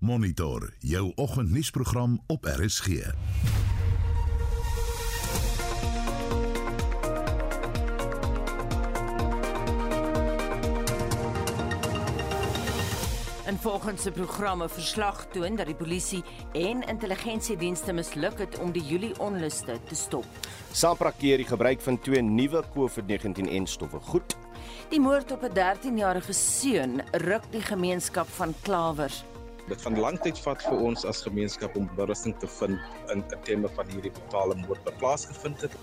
Monitor jou oggendnuusprogram op RSG. En volgens se programme verslag toon dat die polisie en intelligensiedienste misluk het om die Julie onluste te stop. Sapra keer die gebruik van twee nuwe COVID-19 stowwe goed. Die moord op 'n 13-jarige seun ruk die gemeenskap van Klawers. Dit van lank tyd vat vir ons as gemeenskap om berusting te vind in 'n tema van hierdie brutale moord wat plaasgevind het.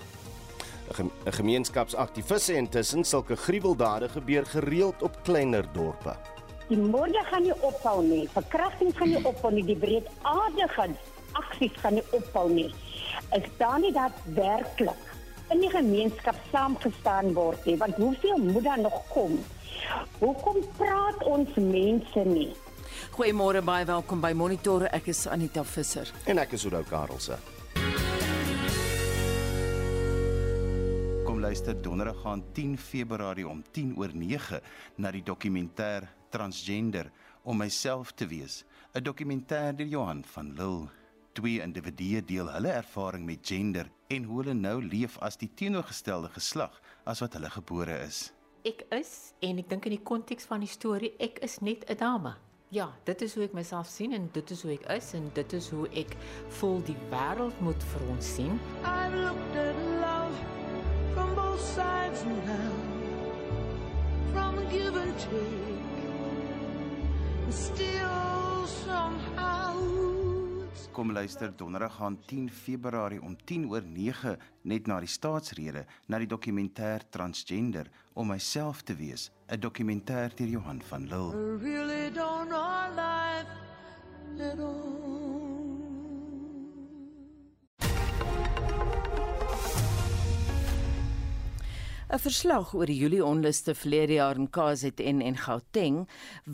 'n Gemeenskapsaktiviste intussen sulke gruweldade gebeur gereeld op kleiner dorpe. Die moorde gaan nie ophou nie. Verkrachting gaan nie ophou nie. Die breedaardige aksies gaan nie ophou nie. Is daar nie dat werklik in die gemeenskap saamgestaan word nie? Want hoeveel moet daar nog kom? Hoekom praat ons mense nie? Goeiemôre baie welkom by Monitor. Ek is Anita Visser. En ek is Oudou Karelse. Kom luister donderdag gaan 10 Februarie om 10 oor 9 na die dokumentêr Transgender om myself te wees. 'n Dokumentêr deur Johan van Lille. Twee individue deel hulle ervaring met gender en hoe hulle nou leef as die teenoorgestelde geslag as wat hulle gebore is. Ek is en ek dink in die konteks van die storie, ek is net 'n dame. Ja, dit is hoe ek myself sien en dit is hoe ek is en dit is hoe ek voel die wêreld moet vir ons sien. I've looked at love from both sides now, from give and take. Still somehow Kom luister donderdag gaan 10 Februarie om 10 oor 9 net na die staatsrede na die dokumentêr Transgender om myself te wees, 'n dokumentêr deur Johan van Lille. I really don't know life at all. 'n Verslag oor die Julie onluste verlede jaar in KZN en Gauteng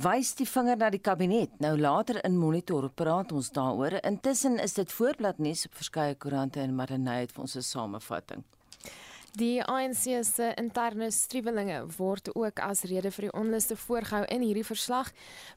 wys die vinger na die kabinet. Nou later in Monitor praat ons daaroor. Intussen is dit voorbladnuus op verskeie koerante en Marinay het vir ons 'n samevatting. Die ANC se interne striwelinge word ook as rede vir die onluste voorgehou in hierdie verslag.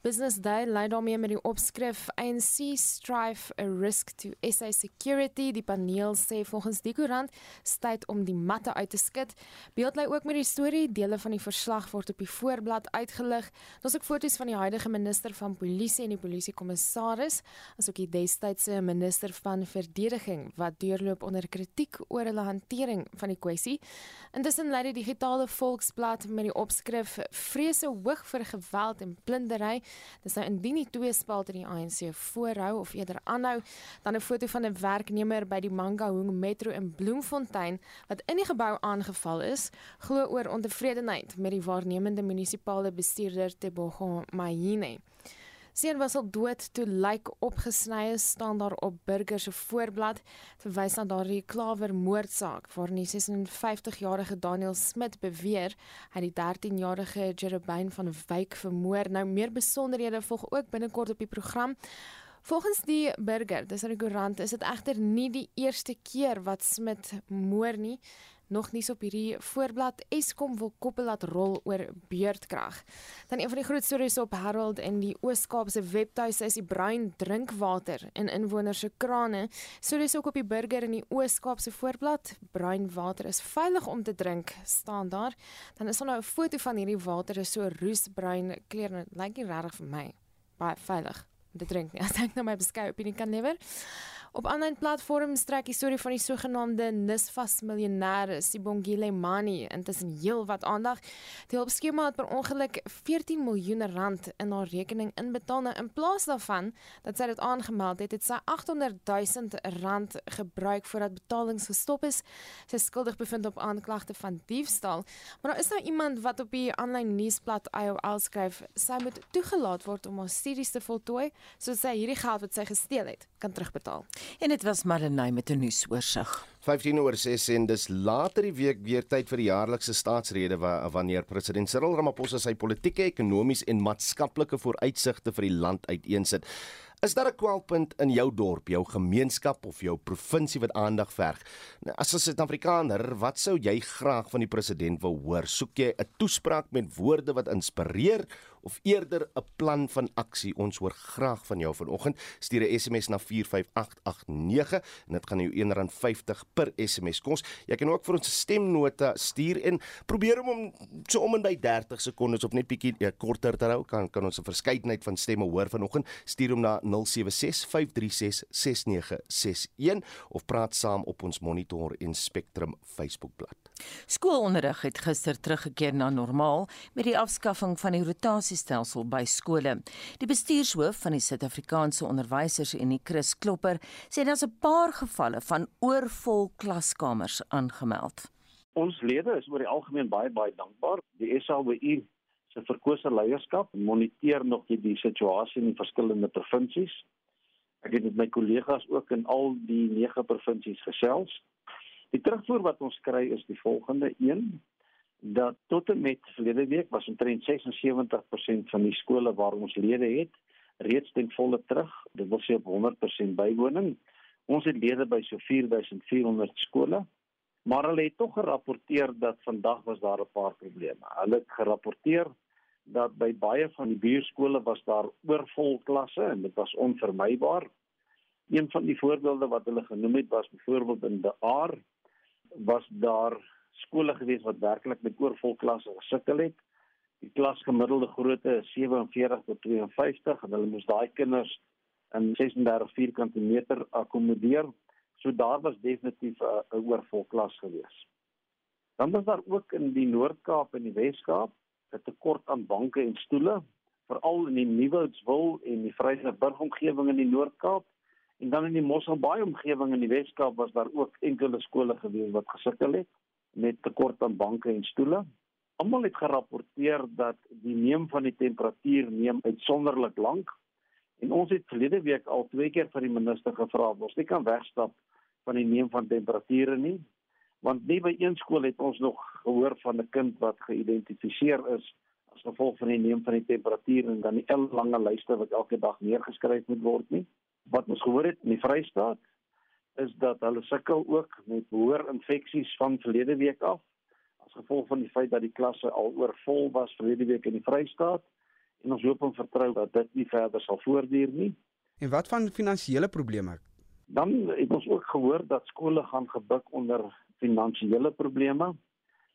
Business Day lei daarmee met die opskrif ANC strive a risk to SA security. Die paneel sê volgens die koerant tyd om die matte uit te skud. Beeld lei ook met die storie, dele van die verslag word op die voorblad uitgelig. Daar's ook foto's van die huidige minister van polisie en die polisiekommissaris, asook die destydse minister van verdediging wat deurloop onder kritiek oor hulle hantering van die kwessie kwessie. Intussen lei die digitale Volksblad met die opskrif Vrese hoog vir geweld en plundering. Dis nou indien die twee spalt in die ANC voorhou of eerder aanhou, dan 'n foto van 'n werknemer by die Mangaung Metro in Bloemfontein wat in die gebou aangeval is, glo oor ontevredenheid met die waarnemende munisipale bestuurder Tebogo Mayine. Seun was al dood toe lyk opgesny is staan daar op burger se voorblad verwys na daardie klawer moordsaak waarin die 56-jarige Daniel Smit beweer hy die 13-jarige Jerubyn van Wyk vermoor. Nou meer besonderhede volg ook binnekort op die program. Volgens die burger, dis 'n koerant, is dit egter nie die eerste keer wat Smit moor nie nog nie op hierdie voorblad Eskom wil koppel laat rol oor beurtkrag. Dan een van die groot stories op Herald in die Oos-Kaapse webtuise is die bruin drinkwater in inwoners se krane. So dis ook op die burger in die Oos-Kaapse voorblad. Bruin water is veilig om te drink, staan daar. Dan is daar nou 'n foto van hierdie water is so roesbruin kleur en dit lyk nie regtig vir my baie veilig om te drink nie. As ek nou my beskeie opinie kan lewer. Op aanlyn platforms trek die storie van die sogenaamde Nisvas miljonêre Sibongile Mani intussen heel wat aandag. Die hulpskema het per ongeluk 14 miljoen rand in haar rekening inbetaal nou in plaas daarvan dat sy dit aangemeld het, het sy 800 000 rand gebruik voordat betalings gestop is. Sy is skuldig bevind op aanklagte van diefstal. Maar daar is nou iemand wat op die aanlyn nuusblad IOL skryf sy moet toegelaat word om haar studies te voltooi sodat sy hierdie geld wat sy gesteel het kan terugbetaal. En dit was Marlenae met 'n nuusoorseig. 15 oor 6 en dis later die week weer tyd vir die jaarlikse staatsrede wa wanneer president Cyril Ramaphosa sy politieke, ekonomies en maatskaplike vooruitsigte vir die land uiteensit. Is daar 'n kwelpunt in jou dorp, jou gemeenskap of jou provinsie wat aandag verg? Nou, as 'n Suid-Afrikaner, wat sou jy graag van die president wil hoor? Soek jy 'n toespraak met woorde wat inspireer of eerder 'n plan van aksie. Ons hoor graag van jou vanoggend. Stuur 'n SMS na 45889 en dit gaan jou R1.50 per SMS kos. Jy kan ook vir ons 'n stemnota stuur en probeer om om so om en by 30 sekondes of net bietjie ja, korter te hou. Kan kan ons 'n verskeidenheid van stemme hoor vanoggend. Stuur hom na 0765366961 of praat saam op ons Monitor en Spectrum Facebookblad. Skoolonderrig het gister teruggekeer na normaal met die afskaffing van die rotasiestelsel by skole. Die bestuurshoof van die Suid-Afrikaanse Onderwysersunie, Chris Klopper, sê daar's 'n paar gevalle van oorvol klaskamers aangemeld. Ons lede is oor die algemeen baie baie dankbaar. Die SAWU se verkose leierskap moniteer nog die, die situasie in verskillende provinsies. Ek het met my kollegas ook in al die 9 provinsies gesels. Die terugvoer wat ons kry is die volgende een dat tot en met verlede week was omtrent 76% van die skole waar ons lede het reeds ten volle terug. Dit wil sê op 100% bywoning. Ons het lede by so 4400 skole. Maar hulle het tog gerapporteer dat vandag was daar 'n paar probleme. Hulle het gerapporteer dat by baie van die buurskole was daar oorvol klasse en dit was onvermybaar. Een van die voorbeelde wat hulle genoem het was byvoorbeeld in De Aar was daar skole gewees wat werklik met oorvol klasse gesukkel het. Die klasgemiddelde grootte is 47 tot 52 en hulle moes daai kinders in 36 vierkante meter akkommodeer. So daar was definitief 'n oorvol klas gewees. Dan was daar ook in die Noord-Kaap en die Wes-Kaap 'n tekort aan banke en stoele, veral in die Nieuwoudswil en die Vryheidsburg omgewing in die Noord-Kaap. En dan in die Mosselbaai omgewing in die Wes-Kaap was daar ook enkele skole gewees wat gesukkel het met tekort aan banke en stoele. Almal het gerapporteer dat die neem van die temperatuur neem uitsonderlik lank. En ons het verlede week al twee keer vir die minister gevra of ons nie kan wegstap van die neem van temperature nie. Want nie by een skool het ons nog gehoor van 'n kind wat geïdentifiseer is as gevolg van die neem van die temperatuur en dan die lange lyste wat elke dag neergeskryf moet word nie wat ons gehoor het in die Vrystaat is dat hulle sukkel ook met hoër infeksies van verlede week af as gevolg van die feit dat die klasse al oorvol was verlede week in die Vrystaat en ons hoop en vertrou dat dit nie verder sal voortduur nie. En wat van finansiële probleme? Dan het ons ook gehoor dat skole gaan gebuk onder finansiële probleme.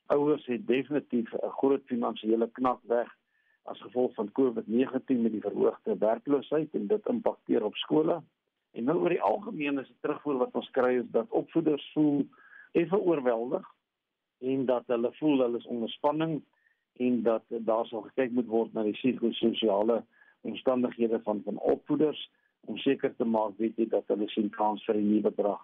Ouers het definitief 'n groot finansiële knak weg as gevolg van COVID-19 met die verhoogde werkloosheid en dit impakteer op skole. En nou oor die algemeen is die terugvoer wat ons kry is dat opvoeders voel effe oorweldig en dat hulle voel hulle is onder spanning en dat daar sal gekyk moet word na die psigososiale omstandighede van van opvoeders om seker te maak weet jy dat hulle sien kans vir 'n nuwe bedrag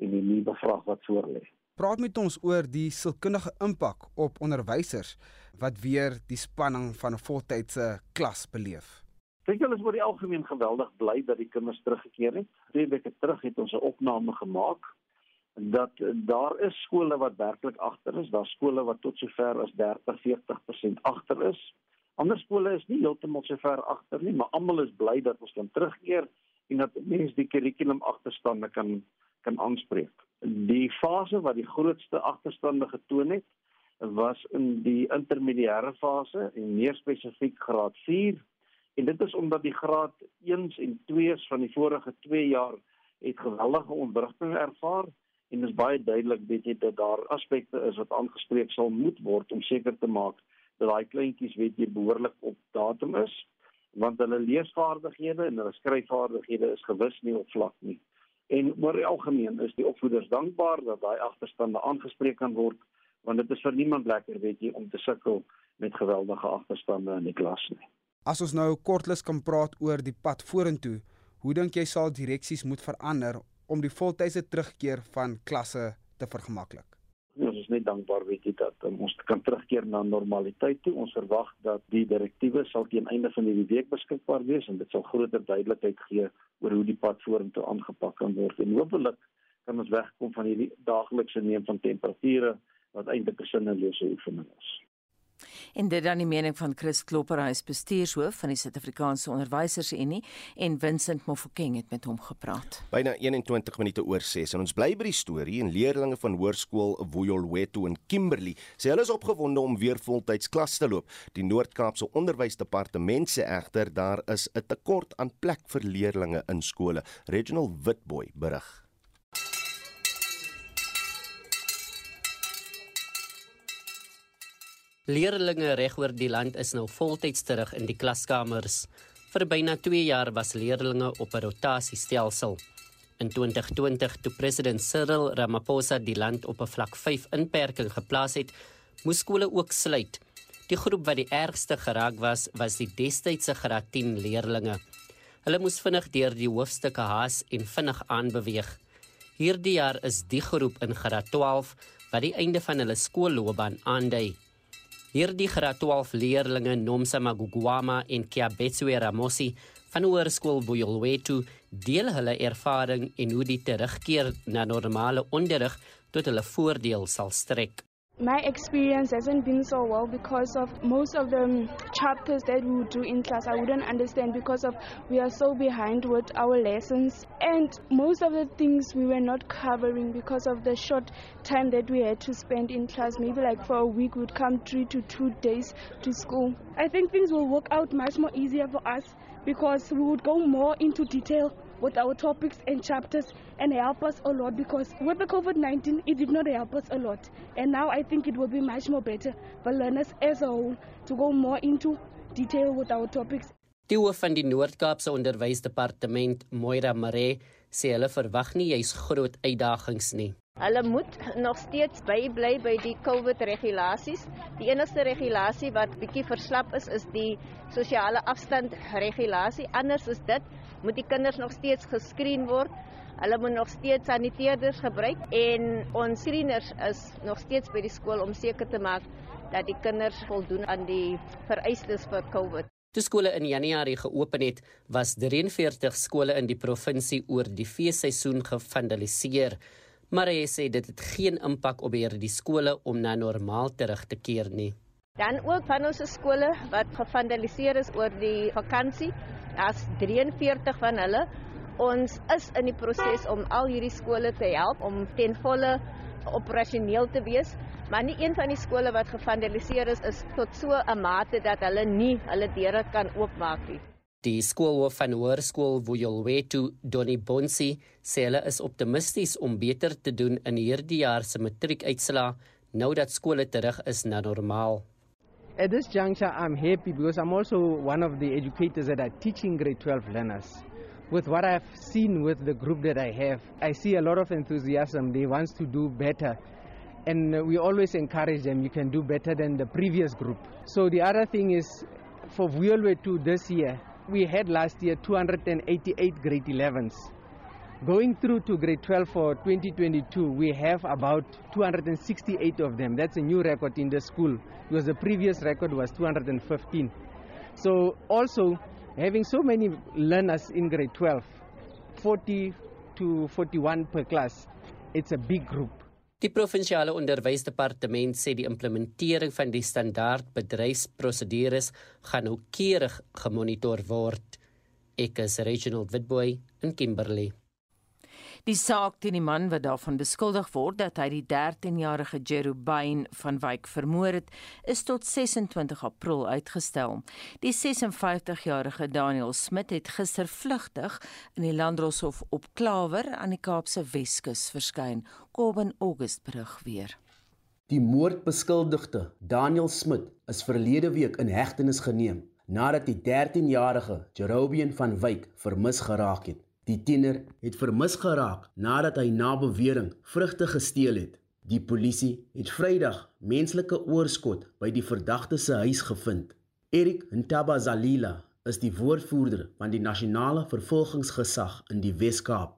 en 'n nuwe vraag wat voor lê. Praat met ons oor die sielkundige impak op onderwysers wat weer die spanning van 'n voltydse klas beleef. Dink hulle is oor die algemeen geweldig bly dat die kinders teruggekeer het. Twee weke terug het ons 'n opname gemaak dat daar is skole wat werklik agter is, daar skole wat tot sover as 30-40% agter is. Ander skole is nie heeltemal so ver agter nie, maar almal is bly dat ons kan terugkeer en dat mense die kurrikulum agterstande kan kan aanspreek. Die fase wat die grootste agterstande getoon het, was in die intermediêre fase en meer spesifiek graad 4. En dit is omdat die graad 1s en 2s van die vorige 2 jaar het geweldige ontwrigting ervaar en dit is baie duidelik weet jy dat daar aspekte is wat aangespreek sal moet word om seker te maak dat daai kleintjies weet jy behoorlik op datum is want hulle leesvaardighede en hulle skryfvaardighede is gewis nie op vlak nie. En oor die algemeen is die opvoeders dankbaar dat daai agterstande aangespreek kan word want dit is vir niemand lekker weet jy om te sukkel met geweldige agterstande in die klas nie. As ons nou kortliks kan praat oor die pad vorentoe, hoe dink jy sal direksies moet verander om die voltydse terugkeer van klasse te vergemaklik? Ja, ons is net dankbaar weet jy dat um, ons kan terugkeer na normaliteit toe. Ons verwag dat die direktiewe sal teen einde van hierdie week beskikbaar wees en dit sal groter duidelikheid gee oor hoe die pad vorentoe aangepak kan word. En hopelik kan ons wegkom van hierdie daaglikse neem van temperature wat eintlik 'n sinnelose oefening is. En dit dan die mening van Chris Klopper, hy is bestuurshoof van die Suid-Afrikaanse Onderwysersunie en Vincent Mofokeng het met hom gepraat. Byna 21 minute oor 6 en ons bly by die storie en leerdlinge van hoërskool Woyolwetu in Kimberley sê hulle is opgewonde om weer voltyds klas te loop. Die Noord-Kaapse Onderwysdepartement sê egter daar is 'n tekort aan plek vir leerdlinge in skole. Reginald Witboy berig. Leerlinge regoor die land is nou voltyds terug in die klaskamers. Vir byna 2 jaar was leerlinge op 'n rotasiestelsel. In 2020, toe president Cyril Ramaphosa die land op 'n vlak 5 inperking geplaas het, moes skole ook sluit. Die groep wat die ergste geraak was, was die destydse graad 10 leerlinge. Hulle moes vinnig deur die hoofstukke haas en vinnig aanbeweeg. Hierdie jaar is die groep in graad 12 wat die einde van hulle skoolloopbaan aandui. Hierdie graad 12 leerlinge Nomsa Magugwama en Kiabetswe Ramosi van Hoërskool Boyolwetu deel hulle ervaring en hoe die terugkeer na normale onderrig tot hulle voordeel sal strek. My experience hasn't been so well because of most of the um, chapters that we do in class I wouldn't understand because of we are so behind with our lessons and most of the things we were not covering because of the short time that we had to spend in class maybe like for a week we'd come 3 to 2 days to school. I think things will work out much more easier for us because we would go more into detail with our topics and chapters and help us a lot because with the COVID 19, it did not help us a lot. And now I think it will be much more better for learners as a whole to go more into detail with our topics. Die hoof van die Noord-Kaapse Onderwysdepartement, Moira Mare, sê hulle verwag nie jy's groot uitdagings nie. Hulle moet nog steeds bybly by die COVID regulasies. Die enigste regulasie wat bietjie verslap is, is die sosiale afstand regulasie. Anders is dit moet die kinders nog steeds geskreen word. Hulle moet nog steeds saniteerders gebruik en ons screeners is nog steeds by die skool om seker te maak dat die kinders voldoen aan die vereistes vir COVID. Toe skole in Januarie geopen het, was 43 skole in die provinsie oor die feesseisoen gevandaliseer maar hy sê dit het geen impak op hierdie skole om na normaal terug te keer nie. Dan ook van ons skole wat gevandaliseer is oor die vakansie, as 43 van hulle. Ons is in die proses om al hierdie skole te help om ten volle operasioneel te wees, maar nie een van die skole wat gevandaliseer is is tot so 'n mate dat hulle nie hulle deure kan oopmaak nie. Die skoolhoof van Hoërskool Woyolwetu, Donnie Bonsi, sê hulle is optimisties om beter te doen in hierdie jaar se matriekuitslae nou dat skole terug is na normaal. At this juncture I'm happy because I'm also one of the educators that are teaching grade 12 learners. With what I've seen with the group that I have, I see a lot of enthusiasm. They want to do better. And we always encourage them, you can do better than the previous group. So the other thing is, for Vuelwe this year, we had last year 288 grade 11s. Going through to grade 12 for 2022, we have about 268 of them. That's a new record in the school because the previous record was 215. So also having so many learners in grade 12, 40 to 41 per class, it's a big group. Die provinsiale onderwysdepartement sê die implementering van die standaard bedryfsprosedures gaan noukeurig gemonitor word. Ek is Reginald Witboy in Kimberley. Die saak teen die man wat daarvan beskuldig word dat hy die 13-jarige Jerubyn van Wyk vermoor het, is tot 26 April uitgestel. Die 56-jarige Daniel Smit het gister vlugtig in die Landdroshof op Klawer aan die Kaapse Weskus verskyn. Kobben August berig weer. Die moordbeskuldigde Daniel Smit is verlede week in hegtenis geneem nadat die 13-jarige Jerobian van Wyk vermis geraak het. Die tiener het vermis geraak nadat hy na bewering vrugte gesteel het. Die polisie het Vrydag menslike oorskot by die verdagte se huis gevind. Erik Ntabazalila is die woordvoerder van die nasionale vervolgingsgesag in die Wes-Kaap.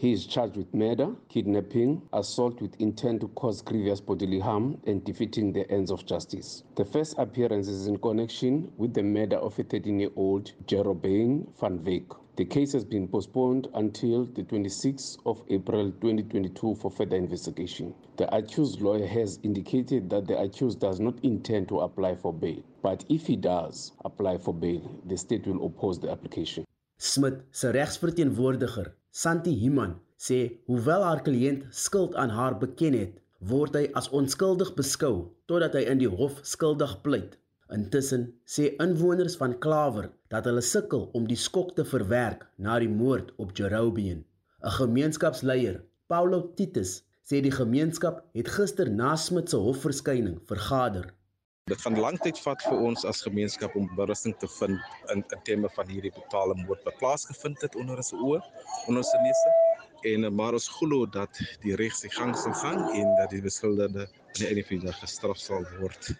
He is charged with murder, kidnapping, assault with intent to cause grievous bodily harm, and defeating the ends of justice. The first appearance is in connection with the murder of a 13 year old Jerobein van Veek. The case has been postponed until the 26th of April 2022 for further investigation. The accused lawyer has indicated that the accused does not intend to apply for bail, but if he does apply for bail, the state will oppose the application. Smit se regsverteenwoordiger, Santi Himan, sê hoewel haar kliënt skuld aan haar beken het, word hy as onskuldig beskou totdat hy in die hof skuldig pleit. Intussen sê inwoners van Klawer dat hulle sukkel om die skok te verwerk na die moord op Jerobean. 'n Gemeenskapsleier, Paulo Titus, sê die gemeenskap het gister na Smit se hofverskyning vergader. Dit gaan lank tyd vat vir ons as gemeenskap om berusting te vind in 'n tema van hierdie brutale moord wat plaasgevind het onder ons oë, onder ons neuse. En maar ons glo dat die reg sy gang sal gaan en dat die beskuldigde aan die einde van die dag gestraf sal word.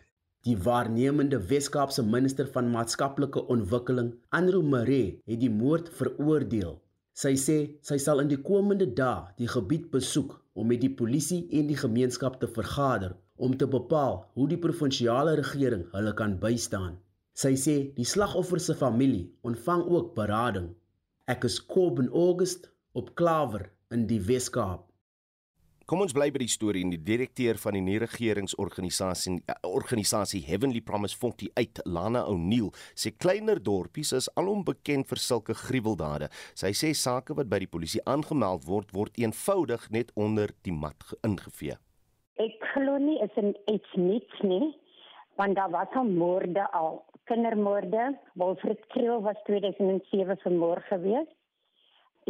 Die waarnemende Wes-Kaapse minister van maatskaplike ontwikkeling, Andrew Maree, het die moord veroordeel. Sy sê sy sal in die komende dae die gebied besoek om met die polisie en die gemeenskap te vergader om te bepaal hoe die provinsiale regering hulle kan bystaan. Sy sê die slagoffer se familie ontvang ook berading. Ek is Coben August op Klawer in die Wes-Kaap. Kom ons bly by die storie en die direkteur van die nie-regeringsorganisasie eh, organisasie Heavenly Promise Fonkie uit Lana O'Neil sê kleiner dorpies is alom bekend vir sulke gruweldade. Sy sê sake wat by die polisie aangemeld word word eenvoudig net onder die mat ingevee. Ek glo nie is in iets niets nie want daar was al moorde al. Kindermoorde, Wilfred Kriel was 2007 vermoor gewees.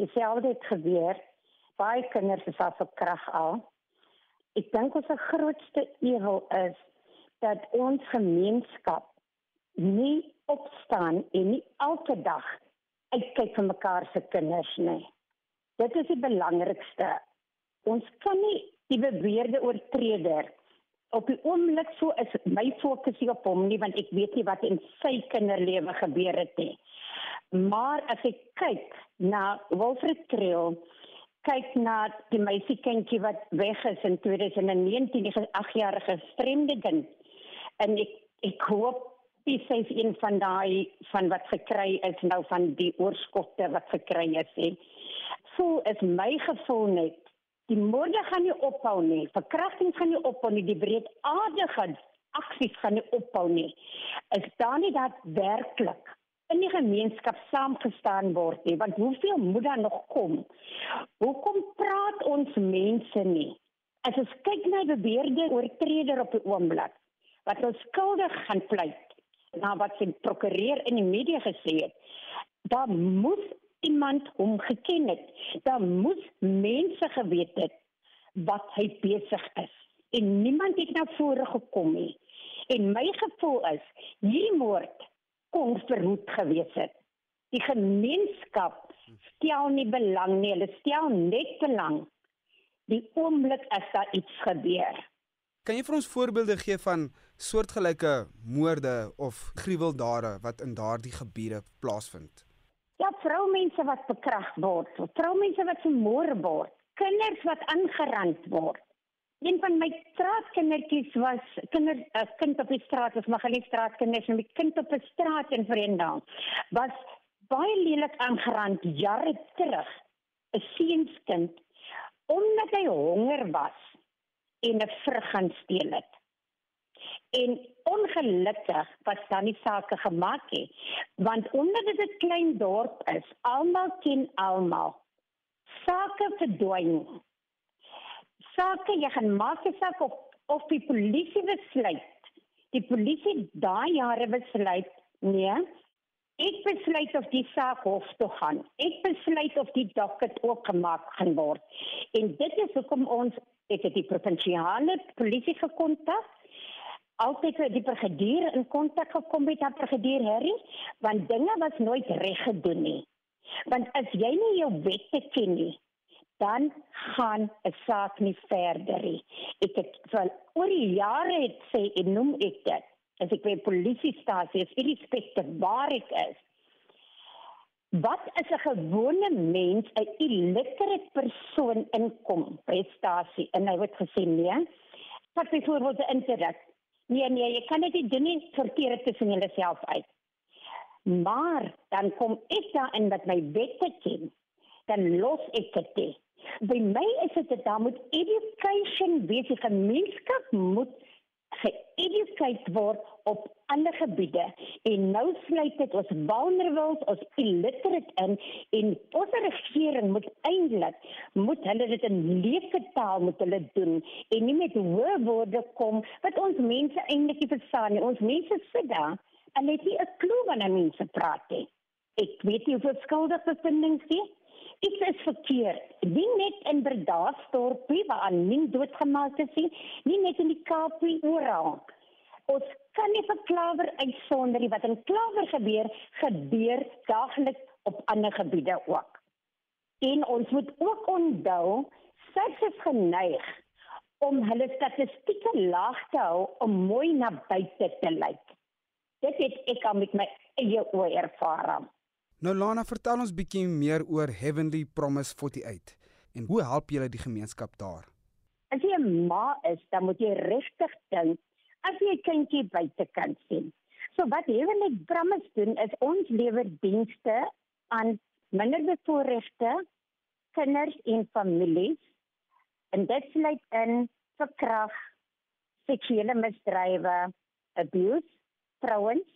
Dieselfde het gebeur baie kinders is af op krag al. Ek dink ons grootste ewel is dat ons gemeenskap nie opstaan en nie elke dag uitkyk vir mekaar se kinders nie. Dit is die belangrikste. Ons kan nie die beweerde oortreder op die oomblik so is my fokus nie op hom nie want ek weet nie wat in sy kinderlewe gebeur het nie. Maar as ek kyk na Wilfred Kriel kyk na die meisiekindjie wat weg is in 2019, die 8-jarige stremde kind. En ek ek hoop dis sy een van daai van wat gekry is nou van die oorskotte wat gekry is hè. So is my gevoel net die moorde gaan nie ophou nie. Verkrachting gaan nie ophou nie. Die breedaardige aksies gaan nie ophou nie. Is daar nie dat werklik in die gemeenskap saamgestaan word nie want hoeveel moet daar nog kom? Hoekom praat ons mense nie? As ons kyk na die beweerde oortreder op die oomblik wat ons skuldig gaan pleit na wat sy prokureur in die media gesê het daar moet iemand hom geken het. Daar moet mense geweet het wat hy besig is. En niemand het na vore gekom nie. En my gevoel is hierdie moord kon verhoed gewees het. Die gemeenskap stel nie belang nie, hulle stel net belang die oomblik as daar iets gebeur. Kan jy vir ons voorbeelde gee van soortgelyke moorde of gruweldade wat in daardie gebiede plaasvind? Ja, vroumense wat bekrag word, vroumense wat vermoor word, kinders wat aangerand word. Een van my straatkindertjies was kinder 'n uh, kind op die straat, was maar geliefde straatkinders en 'n kind op 'n straat in Vreendal was baie lelik aangerand jare terug. 'n Seunskind omdat hy honger was en 'n vrug gaan steel het. En ongelukkig was dan nie sake gemaak nie, want omdat dit 'n klein dorp is, almal ken almal. Sake verdwyn sake jy gaan maak 'n saak of of die polisie besluit. Die polisie daai jare besluit nee. Ek besluit of die saak hof toe gaan. Ek besluit of die docket oopgemaak gaan word. En dit is hoekom ons ek het die provinsiale polisie gekontak. Altyd het die brigadier in kontak gekom met die brigadier Harry, want dinge was nooit reg gedoen nie. Want as jy nie jou wette ken nie, dan gaan 'n saak nie verder nie. Ek het vir oor die jare het sê en noem ek dit as ek by polisiestasie is, irrespectief waar ek is. Wat is 'n gewone mens, 'n illiterate persoon inkom by stasie en hy word gesê nee. Wat byvoorbeeld 'n interdik. Nee nee, jy kan dit doen nie, sorteer dit tussen julle self uit. Maar dan kom ek daarin dat my wette ken. Dan los ek dit. By my is dit dat daar moet education wees. Die gemeenskap moet geëdukeer word op alle gebiede. En nou sluit dit ons vulnerables ons illiterate in en ons regering moet eintlik moet hulle dit in leeftaal moet hulle doen en nie met hoë woorde kom wat ons mense eintlik nie verstaan nie. Ons mense sit daar en het nie 'n klou wanneer mense praat nie. Ek weet nie hoeveel skuldige bevindings nie Dit is verkeerd. Nie net in Bredasdorpie waar aanmin doodgemaak is nie, nie net in die Kaapie oral. Ons kan nie vir Klawer uitsonder wat in Klawer gebeur, gebeur daagliks op ander gebiede ook. En ons moet ook onthou, SARS is geneig om hulle statistieke laag te hou om mooi na buite te lyk. Dit het ek al met my eie oë ervaar. Nou Lana, vertel ons bietjie meer oor Heavenly Promise 48 en hoe help julle die gemeenskap daar? As jy 'n ma is, dan moet jy regtig dink as jy 'n kindjie buite kan sien. So wat Heavenly Promise doen is ons lewer dienste aan minderbevoorregte kinders en families. En dit sluit in verkrag, seksuele misdrywe, abuse, trouens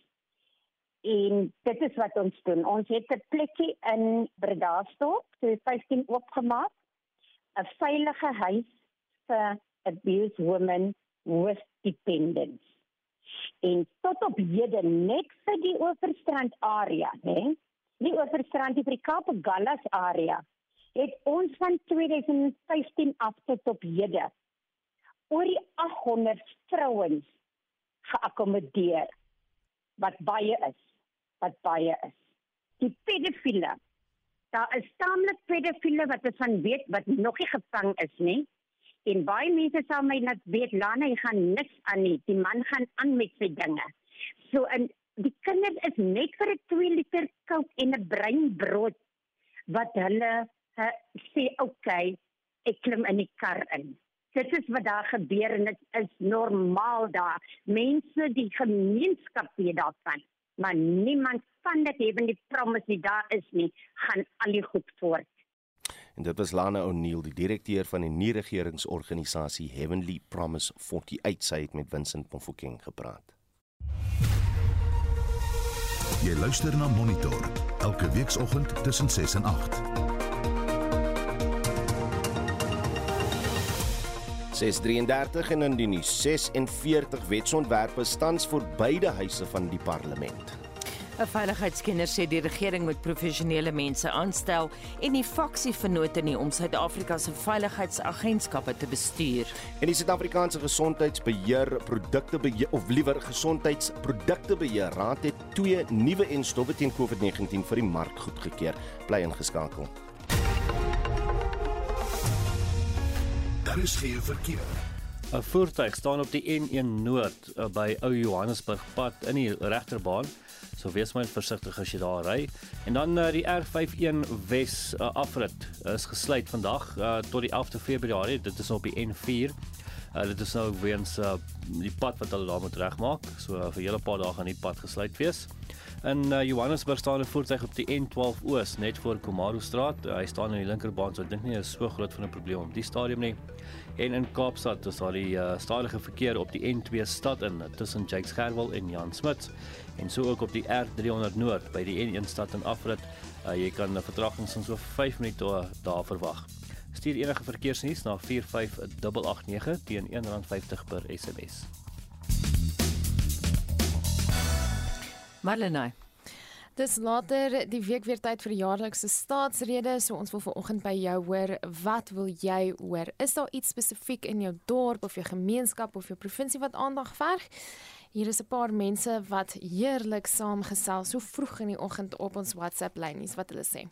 en dit is wat ons doen. Ons het 'n plekkie in Bredasdorp, so 15 oopgemaak. 'n Veilige huis vir abused women with dependence. En tot op hede net vir die Oeverstrand area, né? Die Oeverstrand die Kaap Gallas area het ons van 2015 af tot op hede oor die 800 vrouens geakkommodeer wat baie is wat baie is. Die pedofiele. Daar is taamlik pedofiele wat ons van weet wat nog nie gevang is nie. En baie mense sal my net weet Lana, jy gaan niks aan nie. Die man gaan aan met sy dinge. So in die kinders is net vir 'n 2 liter kook en 'n breinbrood wat hulle uh, sê oké, okay, ek klim in die kar in. Dit is wat daar gebeur en dit is normaal daar. Mense die gemeenskap weet daarvan maar niemand van dit hebben die promise nie daar is nie, gaan al die goed voort. En dit was Lana O'Neil, die direkteur van die nie-regeringsorganisasie Heavenly Promise 48 sy het met Vincent Mofokeng gepraat. Jy luister na Monitor elke weekoggend tussen 6 en 8. 633 en in die nuus 46 wetsontwerpe tans vir beide huise van die parlement. 'n Veiligheidskenner sê die regering moet professionele mense aanstel en nie faksievennote nie om Suid-Afrika se veiligheidsagentskappe te bestuur. En die Suid-Afrikaanse Gesondheidsbeheer Produkte Beheer of liewer Gesondheidsprodukte Beheer Raad het twee nuwe enstowwe teen COVID-19 vir die mark goedgekeur. Bly ingeskakel. Daar is geen verkeer. 'n Voertuig staan op die N1 Noord uh, by Ou Johannesburg pad in die regterbaan. So wees maar versigtig as jy daar ry. En dan uh, die R51 Wes uh, afrit is gesluit vandag uh, tot die 11de Februarie. Dit is op die N4. Uh, dit is nou weens uh, die pad wat hulle daar moet regmaak. So uh, vir hele paar dae gaan die pad gesluit wees. In uh, Johannesburg staan 'n voertuig op die N12 Oos net voor Komaro Straat. Uh, hy staan in die linkerbaan, so ek dink nie is so groot van 'n probleem op die stadium nie. En in Kaapstad is daar die uh, stadige verkeer op die N2 stad in tussen Jakes Gerwel en Jan Smit en so ook op die R300 Noord by die N1 stad in Afrit. Uh, jy kan 'n vertraging van so 5 minute daar verwag. Stuur enige verkeersnuus na 45889 teen R1.50 per SMS. Marlenae. Dis later die week weer tyd vir die jaarlikse staatsrede, so ons wil vanoggend by jou hoor, wat wil jy hoor? Is daar iets spesifiek in jou dorp of jou gemeenskap of jou provinsie wat aandag verg? Hier is 'n paar mense wat heerlik saamgesels so vroeg in die oggend op ons WhatsApp lynies wat hulle sê.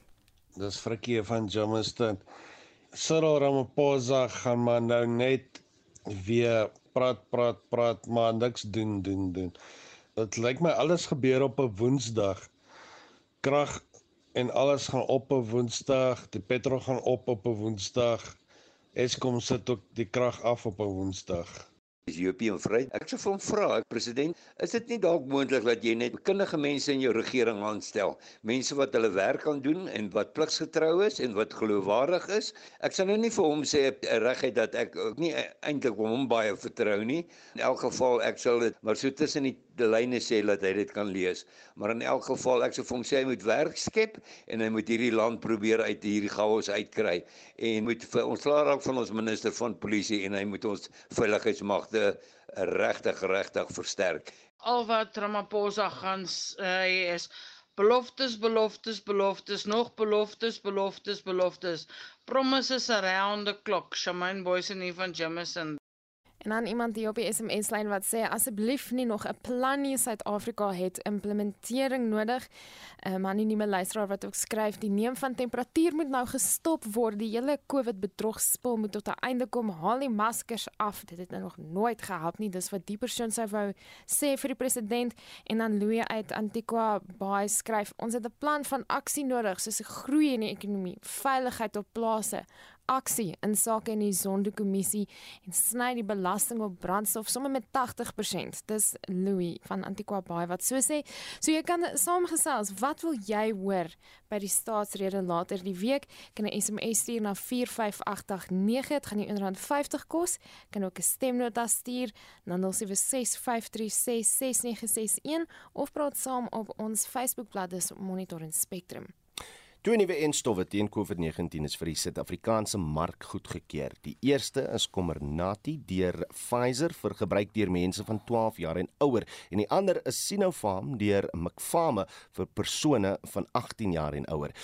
Dis Frikkie van Jamestown. Cyril Ramaphosa gaan maar nou net weer praat praat praat maar niks doen doen doen. Dit lyk my alles gebeur op 'n Woensdag. Krag en alles gaan op 'n Woensdag. Die petrol gaan op op 'n Woensdag. Eskom sit ook die krag af op 'n Woensdag. Dis Jopie en Vry. Ek sou vir hom vra, president, is dit nie dalk moontlik dat jy net kundige mense in jou regering aanstel? Mense wat hulle werk kan doen en wat pligsgetrou is en wat geloofwaardig is. Ek sal nou nie vir hom sê regtig dat ek ook nie eintlik hom baie vertrou nie. In elk geval ek sal dit maar so tussen die die lyne sê dat hy dit kan lees. Maar in elk geval ek sou vir hom sê hy moet werk skep en hy moet hierdie land probeer uit hierdie chaos uitkry en moet vir ons klaar raak van ons minister van polisie en hy moet ons veiligheidsmagte regtig regtig versterk. Al wat Ramaphosa gaan sê is beloftes beloftes beloftes nog beloftes beloftes beloftes promises around the clock Shamaine Boysen hier van Jameson En dan iemand hier op die SMS lyn wat sê asseblief nie nog 'n plan nie Suid-Afrika het implementering nodig. 'n um, Anonieme luisteraar wat ook skryf die neem van temperatuur moet nou gestop word. Die hele COVID bedrogspel moet tot 'n einde kom. Haal die maskers af. Dit het nou nog nooit gehelp nie. Dis wat die persoon sou wou sê vir die president en dan Louis uit Antigua Bay skryf ons het 'n plan van aksie nodig soos 'n groei in die ekonomie, veiligheid op plase, aksie in sake in die Sonderkommissie en sny die belasting op brandstof sommer met 80%. Dis Louis van Antigua Bay wat so sê. So jy kan saamgesels, wat wil jy hoor by die staatsrede later die week? Kan 'n SMS stuur na 45889, dit gaan jou R1.50 kos. Kan ook 'n stemnota stuur na 0765366961 of praat saam op ons Facebookblad dis Monitor en Spectrum. Twee nuwe enstowwe teen COVID-19 is vir die Suid-Afrikaanse mark goedgekeur. Die eerste is Comirnaty deur Pfizer vir gebruik deur mense van 12 jaar en ouer en die ander is Sinopharm deur Mcpharma vir persone van 18 jaar en ouer.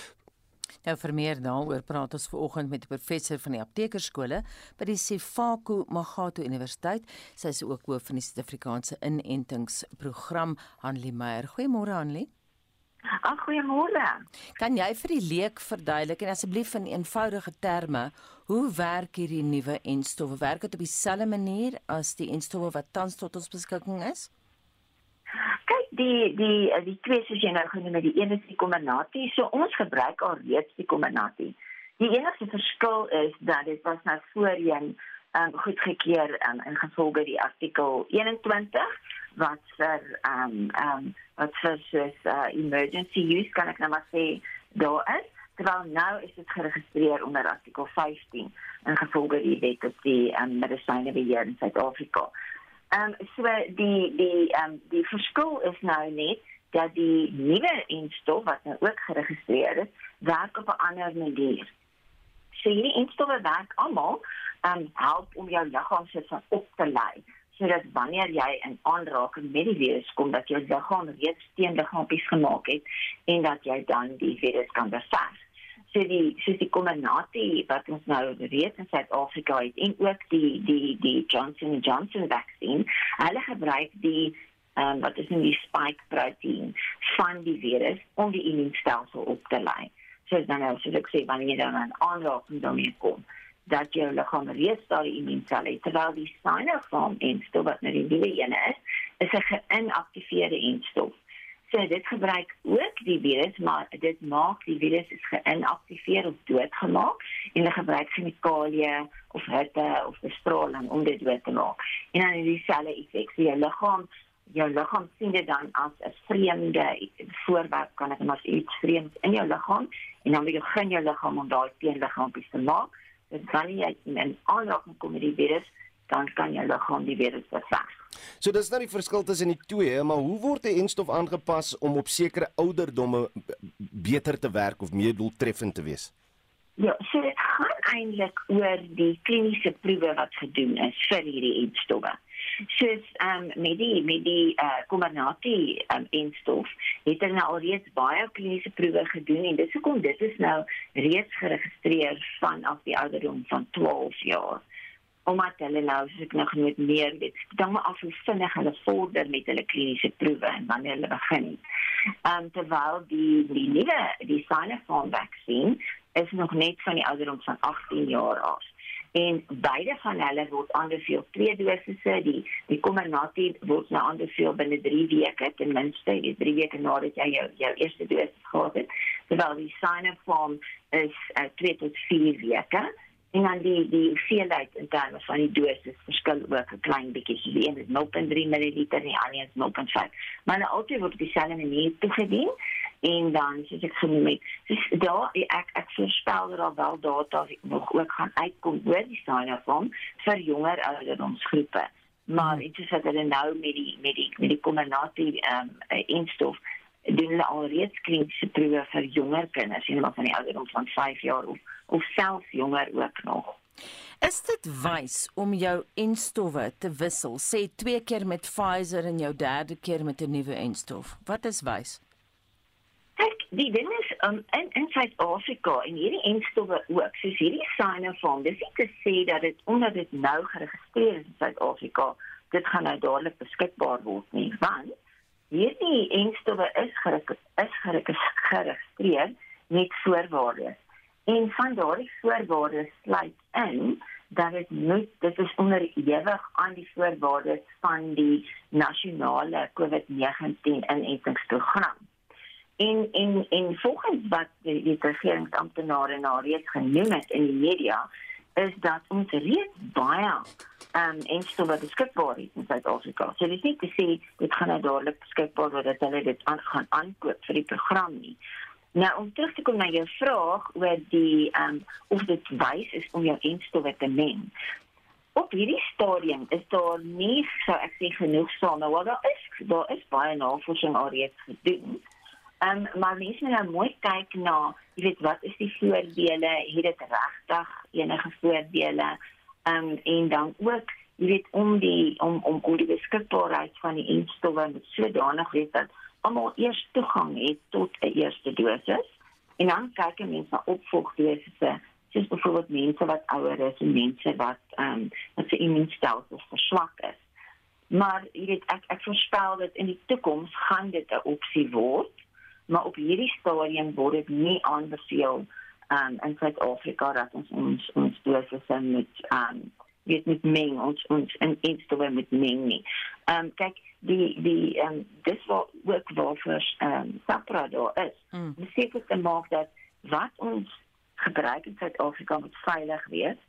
Nou vir meer daaroor praat ons vanoggend met 'n professor van die aptekerskole by die Sefako Magato Universiteit. Sy is ook hoof van die Suid-Afrikaanse inentingsprogram, Hanlie Meyer. Goeiemôre Hanlie. Ag goeiemôre. Kan jy vir die leek verduidelik en asseblief in eenvoudige terme hoe werk hierdie nuwe enstowwe? Werk dit op dieselfde manier as die enstowwe wat tans tot ons beskikking is? Kyk, die die die twee soos jy nou genoem het, die een is die kombinasie. So ons gebruik al reeds die kombinasie. Die enigste verskil is dat dit was nou voorheen um, goedgekeur um, in gevolge die artikel 21 wat vir ehm um, ehm um, wat soos uh, emergency use kan ek nou maar sê daar is terwyl nou is dit geregistreer onder artikel 15 in gevolge die wet op die um, medisyne beheer in Suid-Afrika. Ehm um, so die die ehm um, die verskil is nou net dat die nuwe instof wat nou ook geregistreer is, werk op 'n ander manier. So hierdie instowwe werk almal um help om jou liggaam se van op te lei sodat wanneer jy in aanraking met die virus kom dat jou liggaam reeds teenliggaampies gemaak het en dat jy dan die virus kan beveg. So die so die kombinasie wat ons nou reeds in Suid-Afrika het en ook die die die Johnson Johnson vaksin, hulle gebruik die ehm um, wat is nou die spike proteïen van die virus om die immuunstelsel op te lei. So dan nou so ek sê wanneer jy dan in aanraking daarmee kom dat jou liggaam reeds daardie immuunselle het terwyl die Sinopharm enstof wat nou die nuwe een is, is 'n geïnaktiveerde enstof. So dit gebruik ook die virus, maar dit maak die virus is geïnaktiveer of doodgemaak en hulle gebruik chemikalieë of hitte of bestraling om dit dood te maak. En dan is dieselfde effek vir jou liggaam. Jou liggaam sien dit dan as 'n vreemde voorwerp, kan ek maar iets vreemds in jou liggaam en dan begin jou liggaam om daai teenliggaampies te maak dit kan jy in aanraking kom met die virus, dan kan jou liggaam die virus beveg. So dis nou die verskil tussen die twee, maar hoe word die enstof aangepas om op sekere ouderdomme beter te werk of meer doeltreffend te wees? Ja, so dit gaan eintlik oor die kliniese proewe wat gedoen is vir hierdie enstowwe soos ehm um, met die met die uh, kombinasie ehm um, instof het hulle nou al reeds baie kliniese proewe gedoen en dis hoekom dit is nou reeds geregistreer vanaf die ouderdom van 12 jaar omdat hulle nou soos ek nog net meer weet dan maar af hoe vinnig hulle vorder met hulle kliniese proewe en wanneer hulle begin. Ehm um, terwyl die die nuwe die Sinopharm vaksin is nog net van die ouderdom van 18 jaar af en beide van hulle word aanbeveel twee dosisse die die kombinasie word nou aanbeveel binne 3 weke ten minste die 3 weke nadat jy jou jou eerste dosis gehad het terwyl die Sinopharm is uh, 2 tot 4 weke En dan die die hoeveelheid in terme van die dosis verskil ook 'n klein bietjie. So die een is 0.3 ml, die ander is 0.5. Maar nou altyd word dieselfde manier toegedien en dan soos ek genoem het, soos daar ek ek voorspel dat daar wel data nog ook gaan uitkom oor die Sinopharm vir jonger ouderdomsgroepe. Maar dit is dat hulle nou met die met die met die kombinasie ehm um, instof doen hulle alreeds kliniese proewe vir jonger kinders, eenmal van die ouderdom van 5 jaar of of selfs jonger ook nog. Is dit wys om jou enstowwe te wissel, sê twee keer met Pfizer en jou derde keer met 'n nuwe enstof? Wat is wys? Die ding is um, in in Suid-Afrika en hierdie enstowwe ook, soos hierdie Sinopharm, dis nie te sê dat dit omdat dit nou geregistreer is in Suid-Afrika, dit gaan nou dadelik beskikbaar word nie, want hierdie enstowwe is is geregistreer met voorwaardes. En van daardie voorwaardes sluit in dat dit moet dit is onderhewig aan die voorwaardes van die nasionale COVID-19 inentingsprogram. En en en volgens wat die, die regeringsamptenare nou reeds genoem het in die media is dat ons reeds baie ehm um, instowwe beskikbaar het in Suid-Afrika. So dit is nie te sê dit gaan nou dadelik beskikbaar word dat hulle dit aan gaan aankoop vir die program nie. Nou om terug te kom na jou vraag oor die um, of dit wys is om jou instowwe te meng. Op hierdie stadium is daar nie so ek sê genoeg sone wat daar is. Daar is baie navorsing alreeds gedoen. Ehm um, maar mens moet nou mooi kyk na, jy weet wat is die voordele, het dit regtig enige voordele? Ehm um, en dan ook jy weet om die om om om die beskikbaarheid van die instowwe met sodanig weet dat almal eers toegang het tot 'n eerste dosis en dan kyk mense na opvolgdosisse soos byvoorbeeld mense wat ouer is en mense wat ehm um, wat se immuunstelsel verswak is. Maar jy weet ek ek voorspel dat in die toekoms gaan dit 'n opsie word, maar op hierdie stadium word dit nie aanbeveel um, in Suid-Afrika dat ons ons ons dosisse met um weet met meng ons ons in instowwe met meng nie. Um kyk die die um dis wat werk wel vir um Sapra daar is. Mm. Dis seker te maak dat wat ons gebruik in Suid-Afrika moet veilig wees.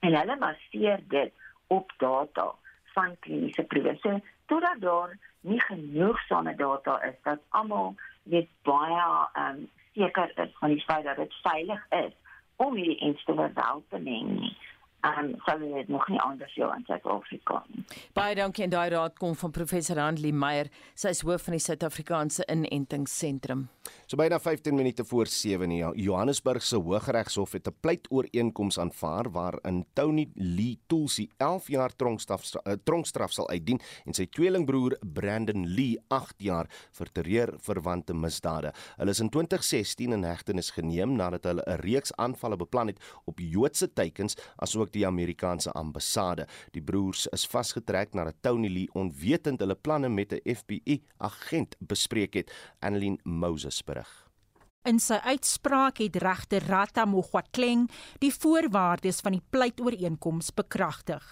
En hulle baseer dit op data van kliniese proewe. So totdat daar nie genoegsame data is dat almal weet baie um seker is van die feit dat dit veilig is om hierdie instowwe wel te meng nie. Um sou dit nog nie anders jou in Suid-Afrika nie. Baie dankie en daai raad kom van professor Handley Meyer, sy is hoof van die Suid-Afrikaanse Inentingsentrum. So byna 15 minute voor 7 in Johannesburg se Hooggeregshof het 'n pleitooreenkoms aanvaar waarin Tony Lee Tulsi 11 jaar tronkstraf uh, tronkstraf sal uitdien en sy tweelingbroer Brandon Lee 8 jaar vir terreurverwante misdade. Hulle is in 2016 in hegtenis geneem nadat hulle 'n reeks aanvalle beplan het op Joodse teikens asook die Amerikaanse ambassade. Die broers is vasgetrek nadat Tony Lee onwetend hulle planne met 'n FBI agent bespreek het. Annelien Moses berig. In sy uitspraak het regter Rata Mogwatleng die voorwaardes van die pleitooreenkoms bekragtig.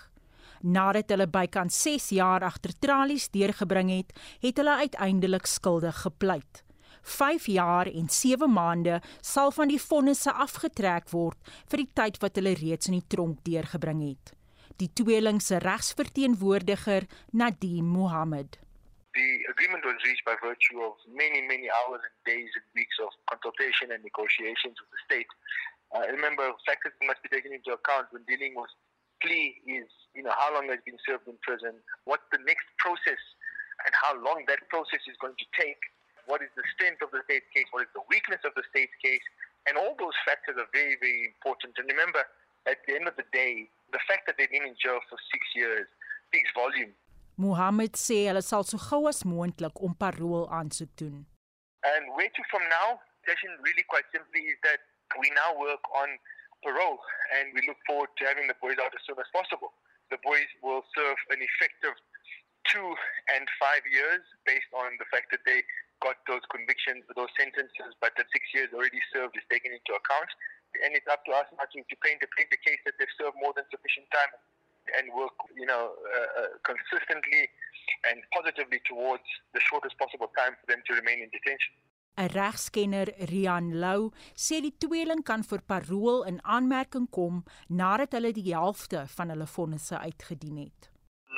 Nadat hulle bykans 6 jaar agter tralies deurgebring het, het hulle uiteindelik skuldig gepleit. 5 jaar en 7 maande sal van die vonnisse afgetrek word vir die tyd wat hulle reeds in die tronk deurgebring het. Die tweeling se regsverteenwoordiger, Nadim Mohammed the agreement was reached by virtue of many, many hours and days and weeks of consultation and negotiations with the state. Uh, remember, factors must be taken into account when dealing with plea is, you know, how long has been served in prison, what's the next process, and how long that process is going to take, what is the strength of the state case, what is the weakness of the state case, and all those factors are very, very important. And remember, at the end of the day, the fact that they've been in jail for six years speaks volume Mohammed sê hulle sal so gou as moontlik om parol aansoek doen. And where to from now? Session really quite simply is that we now work on parole and we look forward to having the boys out as soon as possible. The boys will serve an effective two and five years based on the fact that they got those convictions, those sentences, but that six years already served is taken into account. And it's up to us now to, to paint, to paint the case that they've served more than sufficient time and work, you know, uh, uh, consistently and positively towards the shortest possible time for them to remain in detention. 'n Regskenner, Rian Lou, sê die tweeling kan vir parol in aanmerking kom nadat hulle die helfte van hulle vonnisse uitgedien het.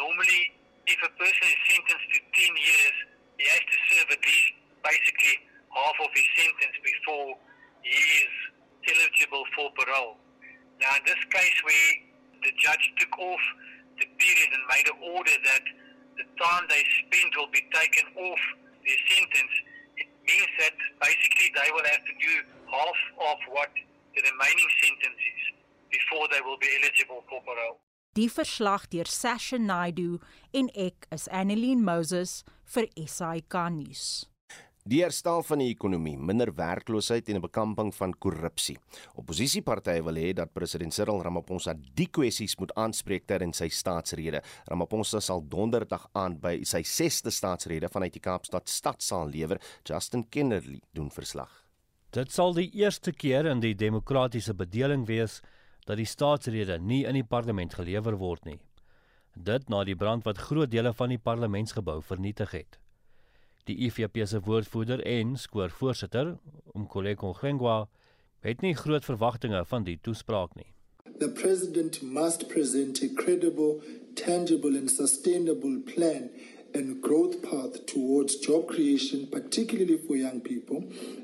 Normally, if a person is sentenced to 10 years, he has to serve at least basically half of his sentence before he is eligible for parole. Now, in this case, where the judge took off the period and made an order that the time they spent will be taken off their sentence, it means that basically they will have to do half of what the remaining sentence is before they will be eligible for parole. Die verslag deur Sasha Naidu en ek is Annelien Moses vir SAK nuus. Die herstel van die ekonomie, minder werkloosheid en 'n bekamping van korrupsie. Opposisiepartye wil hê dat president Cyril Ramaphosa die kwessies moet aanspreek tydens sy staatsrede. Ramaphosa sal donderdag aan by sy 6ste staatsrede vanuit die Kaapstad stadsaal lewer. Justin Kennerly doen verslag. Dit sal die eerste keer in die demokratiese bedeling wees dat die staatsrede nie in die parlement gelewer word nie. Dit na die brand wat groot dele van die parlementsgebou vernietig het. Die IFP se woordvoerder en skoorvoorsitter, Umkoleko Ngengwa, het nie groot verwagtinge van die toespraak nie. The president must present a credible, tangible and sustainable plan and growth path towards job creation, particularly for young people,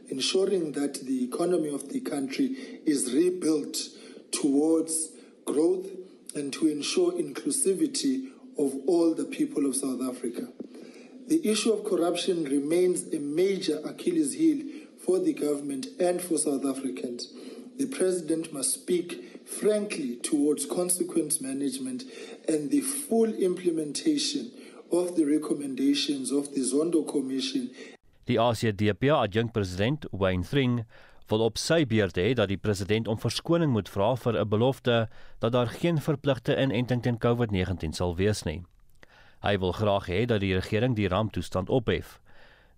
ensuring that the economy of the country is rebuilt towards growth and to ensure inclusivity of all the people of South Africa. The issue of corruption remains a major Achilles heel for the government and for South Africans. The president must speak frankly towards consequence management and the full implementation of the recommendations of the Zondo Commission. Die ACDP adjunkt president Wayne Thring wil op sy beurt hê dat die president om verskoning moet vra vir 'n belofte dat daar geen verpligte inenting teen COVID-19 sal wees nie. Hy wil graag hê dat die regering die ramptoestand ophef.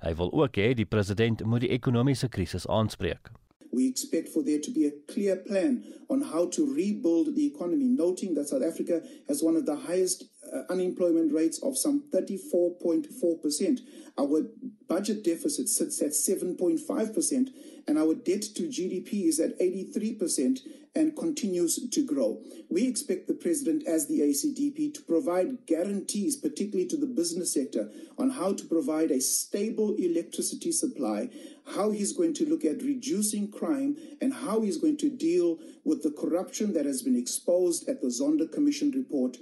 Hy wil ook hê die president moet die ekonomiese krisis aanspreek. We expect for there to be a clear plan on how to rebuild the economy, noting that South Africa has one of the highest uh, unemployment rates of some 34.4%. Our budget deficit sits at 7.5%, and our debt to GDP is at 83% and continues to grow. We expect the President, as the ACDP, to provide guarantees, particularly to the business sector, on how to provide a stable electricity supply, how he's going to look at reducing crime, and how he's going to deal with the corruption that has been exposed at the Zonda Commission report.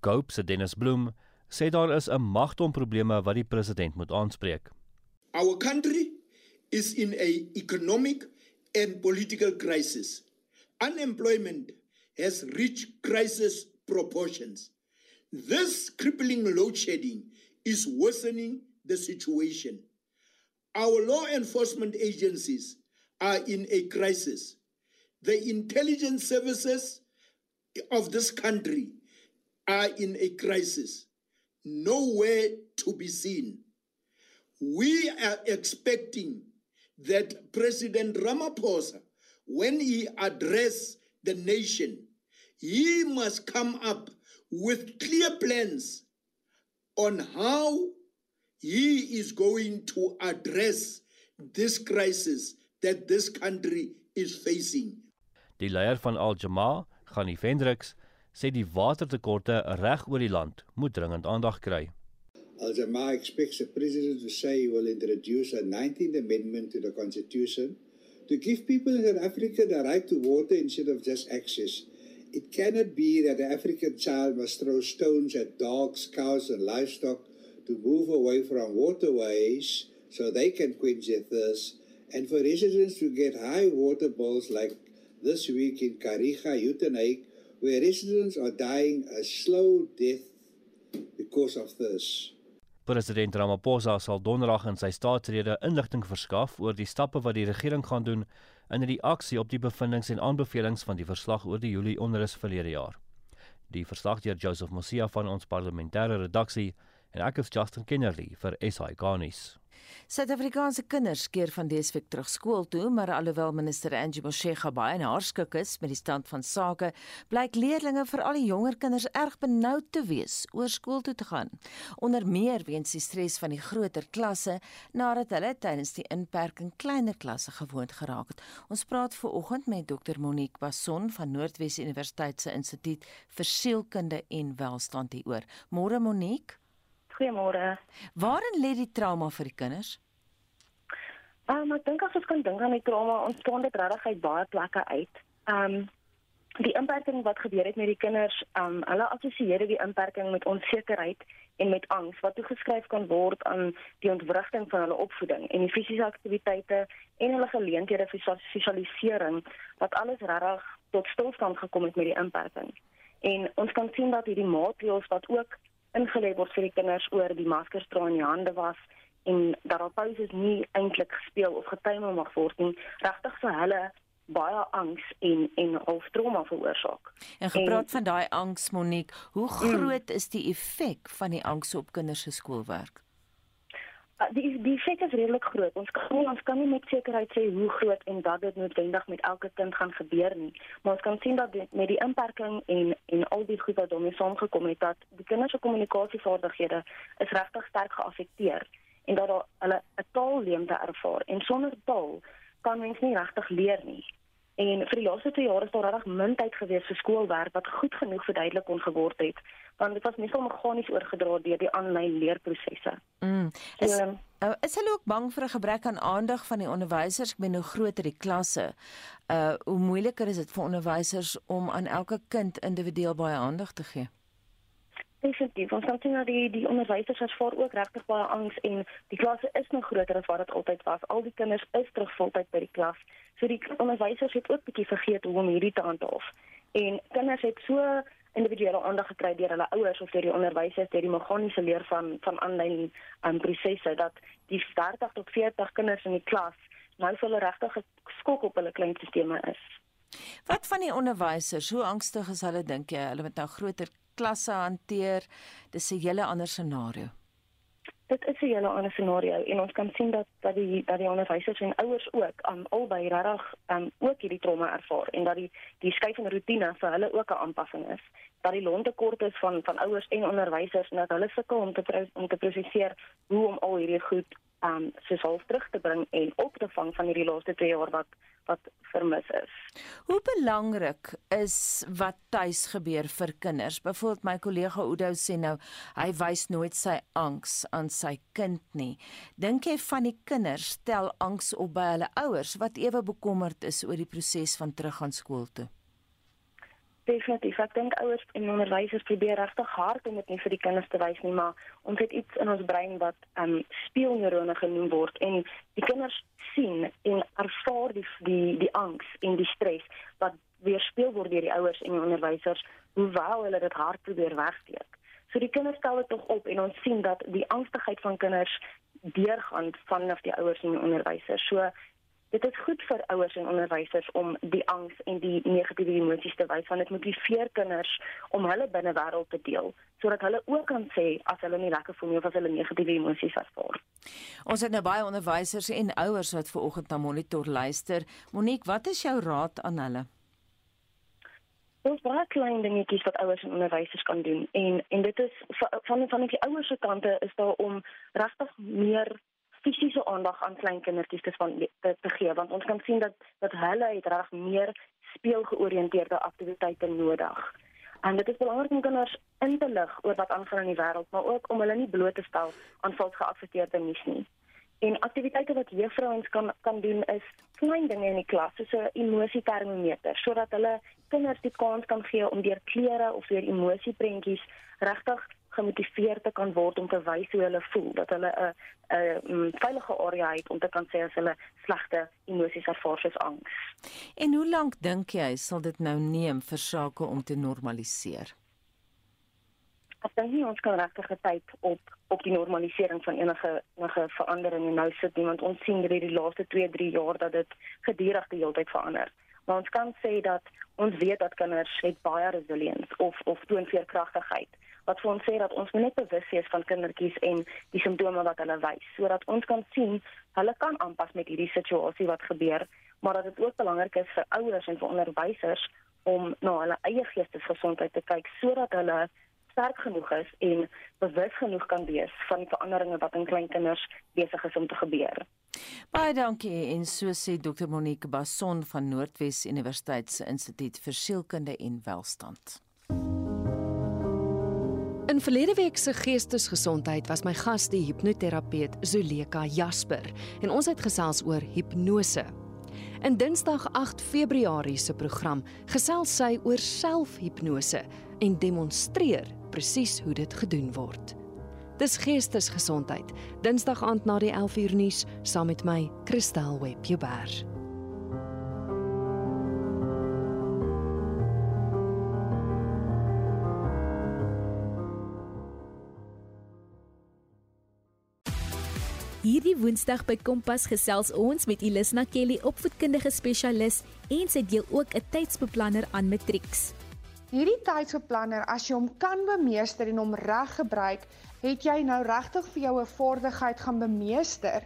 Cope se Dennis Bloem sê daar is 'n magtom probleme wat die president moet aanspreek. Our country is in a economic and political crisis. Unemployment has reached crisis proportions. This crippling load shedding is worsening the situation. Our law enforcement agencies are in a crisis. The intelligence services of this country are in a crisis, nowhere to be seen. We are expecting that President Ramaphosa, when he address the nation, he must come up with clear plans on how he is going to address this crisis that this country is facing. Die leier van Al Jamaa, Gani Vendricks, sê die watertekorte reg oor die land moet dringend aandag kry. Al Jamaa expects the president to say he will introduce a 19th amendment to the constitution to give people in Africa the right to water instead of just access. It cannot be that the African child must throw stones at dogs, cows, and livestock to move away from waterways so they can quench their thirst, and for residents to get high water bills like this week in Kariga, Uitenhage, where residents are dying a slow death because of thirst. President Ramaphosa sal donderdag in sy staatsrede inligting verskaf oor die stappe wat die regering gaan doen in reaksie op die bevindinge en aanbevelings van die verslag oor die Julie onrus verlede jaar. Die verslag deur Joseph Mosia van ons parlementêre redaksie en ek is Justin Kennerly vir SI Garnis. Suid-Afrikaanse kinders keer van dese week terug skool toe, maar alhoewel minister Angie Motshega baie in haar skik is met die stand van sake, blyk leerders vir al die jonger kinders erg benoud te wees oor skool toe te gaan. Onder meer weens die stres van die groter klasse nadat hulle tydens die inperking kleiner klasse gewoond geraak het. Ons praat ver oggend met Dr Monique Basson van Noordwes Universiteit se Instituut vir Sielkunde en Welstand hieroor. Môre Monique Goeiemôre. Waarin lê die trauma vir die kinders? Ehm um, ek dink as ons kan dink aan die trauma, ontstaan dit regtig uit baie plekke uit. Ehm um, die inperking wat gebeur het met die kinders, ehm um, hulle assosieer die inperking met onsekerheid en met angs wat toegeskryf kan word aan die ontwrigting van hulle opvoeding en die fisiese aktiwiteite en hulle geleenthede vir sosialisering wat alles regtig tot stilstand gekom het met die inperking. En ons kan sien dat hierdie maatreëls wat ook ingelê word vir die kinders oor die maskers dra in die hande was en dat daar pauses nie eintlik gespeel of getuime mag word nie regtig vir hulle baie angs en en hooftrauma veroorsaak. En gepraat en, van daai angs Monique, hoe mm. groot mm, is die effek van die angs op kinders se skoolwerk? Uh, die die effek is redelik groot. Ons kan nie, ons kan nie met sekerheid sê hoe groot en dat dit noodwendig met elke kind gaan gebeur nie. Maar ons kan sien dat die, met die inperking en en al die goed wat daarmee saamgekom het dat die kinders se kommunikasievaardighede is regtig sterk geaffekteer en dat hulle 'n taalleemte ervaar en sonder taal kan mens nie regtig leer nie. En vir die laaste 2 jaar is daar regtig min tyd gewees vir skoolwerk wat goed genoeg verduidelik kon geword het want dit was nie so meganies oorgedra deur die aanlyn leerprosesse. Mm. Is, so, uh, is hulle ook bang vir 'n gebrek aan aandag van die onderwysers? Ek bedoel hoe groter die klasse, uh hoe moeiliker is dit vir onderwysers om aan elke kind individueel baie aandag te gee? Definitief. Ons sien dat die die onderwysers ervaar ook regtig baie angs en die klasse is nog groter as wat dit altyd was. Al die kinders is terug voltyd by die klas. So die onderwysers het ook bietjie vergeet hoe om hierdie te handhaaf. En kinders het so individuele aandag gekry deur hulle ouers of deur die onderwysers deur die meganiese leer van van aanlyn um, prosesse dat die 30 tot 40 kinders in die klas nou vir hulle regtig geskok op hulle kleinstelsels is. Wat van die onderwysers? Hoe angstig is hulle dink jy? Hulle moet nou groter klasse hanteer. Dis 'n hele ander scenario. Dit is 'n hele ander scenario en ons kan sien dat dat die dat die onderwysers en ouers ook aan um, albei regtig um, ook hierdie trauma ervaar en dat die die skuifende rotine vir hulle ook 'n aanpassing is. Dat die loontekort is van van ouers en onderwysers en dat hulle sukkel om te om te prosesseer hoe om al hierdie goed um soos half terug te bring en op te vang van hierdie laaste 2 jaar wat wat vermis is. Hoe belangrik is wat tuis gebeur vir kinders? Byvoorbeeld my kollega Oudo sê nou, hy wys nooit sy angs aan sy kind nie. Dink jy van die kinders stel angs op by hulle ouers wat ewe bekommerd is oor die proses van teruggaan skool toe? Definitief. Ek dink ouers en onderwysers probeer regtig hard om dit nie vir die kinders te wys nie, maar ons het iets in ons brein wat ehm um, speelneurone genoem word en die kinders sien en ervaar die die die angs en die stres wat weerspieël word deur die ouers en die onderwysers hoewel hulle dit hard probeer wegsteek. So die kinders stel dit tog op en ons sien dat die angstigheid van kinders deurgaan vanaf die ouers en die onderwysers. So dit is goed vir ouers en onderwysers om die angs en die negatiewe emosies te wys want dit motiveer kinders om hulle binnewêreld te deel sodat hulle ook kan sê as hulle nie lekker voel nie of as hulle negatiewe emosies ervaar. Ons het nou baie onderwysers en ouers wat ver oggend na monitor luister. Monique, wat is jou raad aan hulle? Ons baie klein dingetjies wat ouers en onderwysers kan doen en en dit is van van die ouers se kante is daar om regtig meer aandag aan klein kindertjies te van te, te gee want ons kan sien dat dat hulle het reg meer speelgeoriënteerde aktiwiteite nodig. En dit is belangrik om kinders in te lig oor wat aangaan in die wêreld, maar ook om hulle nie bloot te stel aan vals geadverteerde nuus nie. En aktiwiteite wat juffrouens kan kan doen is klein dinge in die klas, soos 'n emosietermometer, sodat hulle kinders die kans kan gee om deur kleure of deur emosieprentjies regtig gemotiveer te kan word om te wys hoe hulle voel, dat hulle 'n 'n veilige area het om te kan sê as hulle slegte emosies ervaar soos angs. En hoe lank dink jy sal dit nou neem vir sake om te normaliseer? Ek dink nie ons kan regtig tyd op op die normalisering van enige enige veranderinge nou sit nie, want ons sien dat die laaste 2-3 jaar dat dit gedurig die hele tyd verander. Maar ons kan sê dat ons weet dat kinders het baie resilience of of toon veerkragtigheid wat vir ons sê dat ons moet net bewus wees van kindertjies en die simptome wat hulle wys sodat ons kan sien hulle kan aanpas met hierdie situasie wat gebeur maar dat dit ook belangrik is vir ouers en vir onderwysers om na hulle eie geestesgesondheid te kyk sodat hulle sterk genoeg is en bewus genoeg kan wees van die veranderinge wat in klein kinders besig is om te gebeur. Baie dankie en so sê Dr Monique Basson van Noordwes Universiteit se Instituut vir Sielkunde en Welstand. In verlede week se geestesgesondheid was my gas die hipnoterapeut Zuleka Jasper en ons het gesels oor hipnose. In Dinsdag 8 Februarie se program gesels sy oor selfhipnose en demonstreer presies hoe dit gedoen word. Dis geestesgesondheid. Dinsdag aand na die 11uur nuus saam met my Christel Webber. Woensdag by Kompas gesels ons met Elisna Kelly, opvoedkundige spesialis en sy deel ook 'n tydsbeplanner aan matrieks. Hierdie tydsbeplanner, as jy hom kan bemeester en hom reg gebruik, het jy nou regtig vir jou 'n vaardigheid gaan bemeester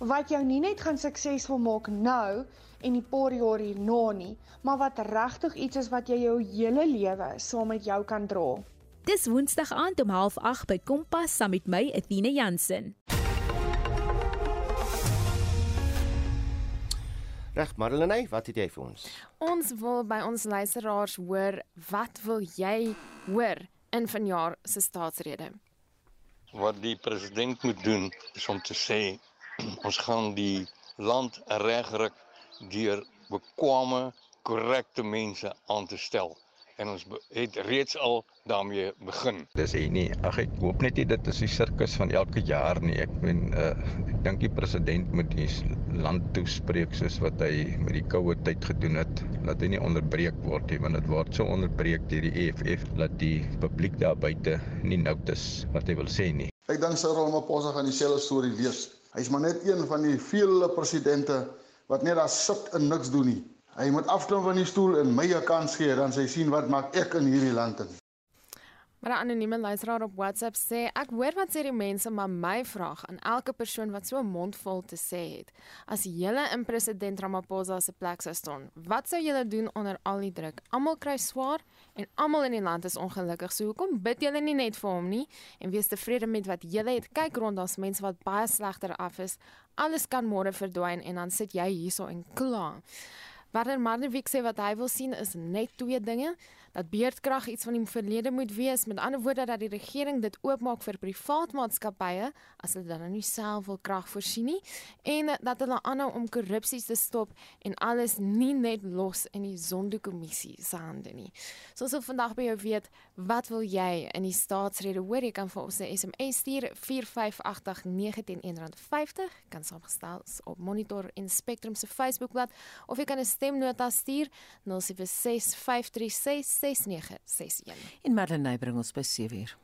wat jou nie net gaan suksesvol maak nou en die paar jaar hierna nie, maar wat regtig iets is wat jy jou hele lewe saam met jou kan dra. Dis Woensdag aand om 08:30 by Kompas saam met my, Athena Jansen. Reg, Marlene, wat het jy vir ons? Ons wil by ons luisteraars hoor, wat wil jy hoor in vanjaar se staatsrede? Wat die president moet doen is om te sê ons gaan die land regryk deur bekwame, korrekte mense aan te stel en ons het reeds al daarmee begin. Dis hy nie. Ag ek hoop net nie dit is die sirkus van elke jaar nie. Ek meen uh, ek dink die president moet die land toespreek soos wat hy met die koue tyd gedoen het. Laat hy nie onderbreek word nie want dit word so onderbreek deur die EFF dat die publiek daar buite nie notas wat hy wil sê nie. Ek dink Cyril Ramaphosa gaan dieselfde storie lees. Hy's maar net een van die vele presidente wat net daar sit en niks doen nie. Hy moet afklim van die stoel en my 'n kans gee dan sy sien wat maak ek in hierdie land in. Maar 'n anonieme luisteraar op WhatsApp sê ek hoor wat sê die mense maar my vraag aan elke persoon wat so 'n mond vol te sê het. As julle in president Ramaphosa se plek sou staan, wat sou julle doen onder al die druk? Almal kry swaar en almal in die land is ongelukkig. So hoekom bid julle nie net vir hom nie en wees tevrede met wat julle het? Kyk rond, daar's mense wat baie slegter af is. Alles kan môre verdwyn en dan sit jy hierso en kla. Warner Marnewiek sê wat hy wil sien is net twee dinge dat beerdkrag iets van die verlede moet wees. Met ander woorde dat die regering dit oopmaak vir privaat maatskappye as hulle dan nou nie self wil krag voorsien nie en dat hulle aanhou om korrupsie te stop en alles nie net los in die Zondo-kommissie se hande nie. So ons wil vandag by jou weet, wat wil jy in die staatsrede hoor? Jy kan vir ons 'n SMS stuur 4589101 R50 kan saamgestel op Monitor en Spectrum se Facebookblad of jy kan 'n stemnota stuur 076536 6961. En Madeleine bring ons by 7:00.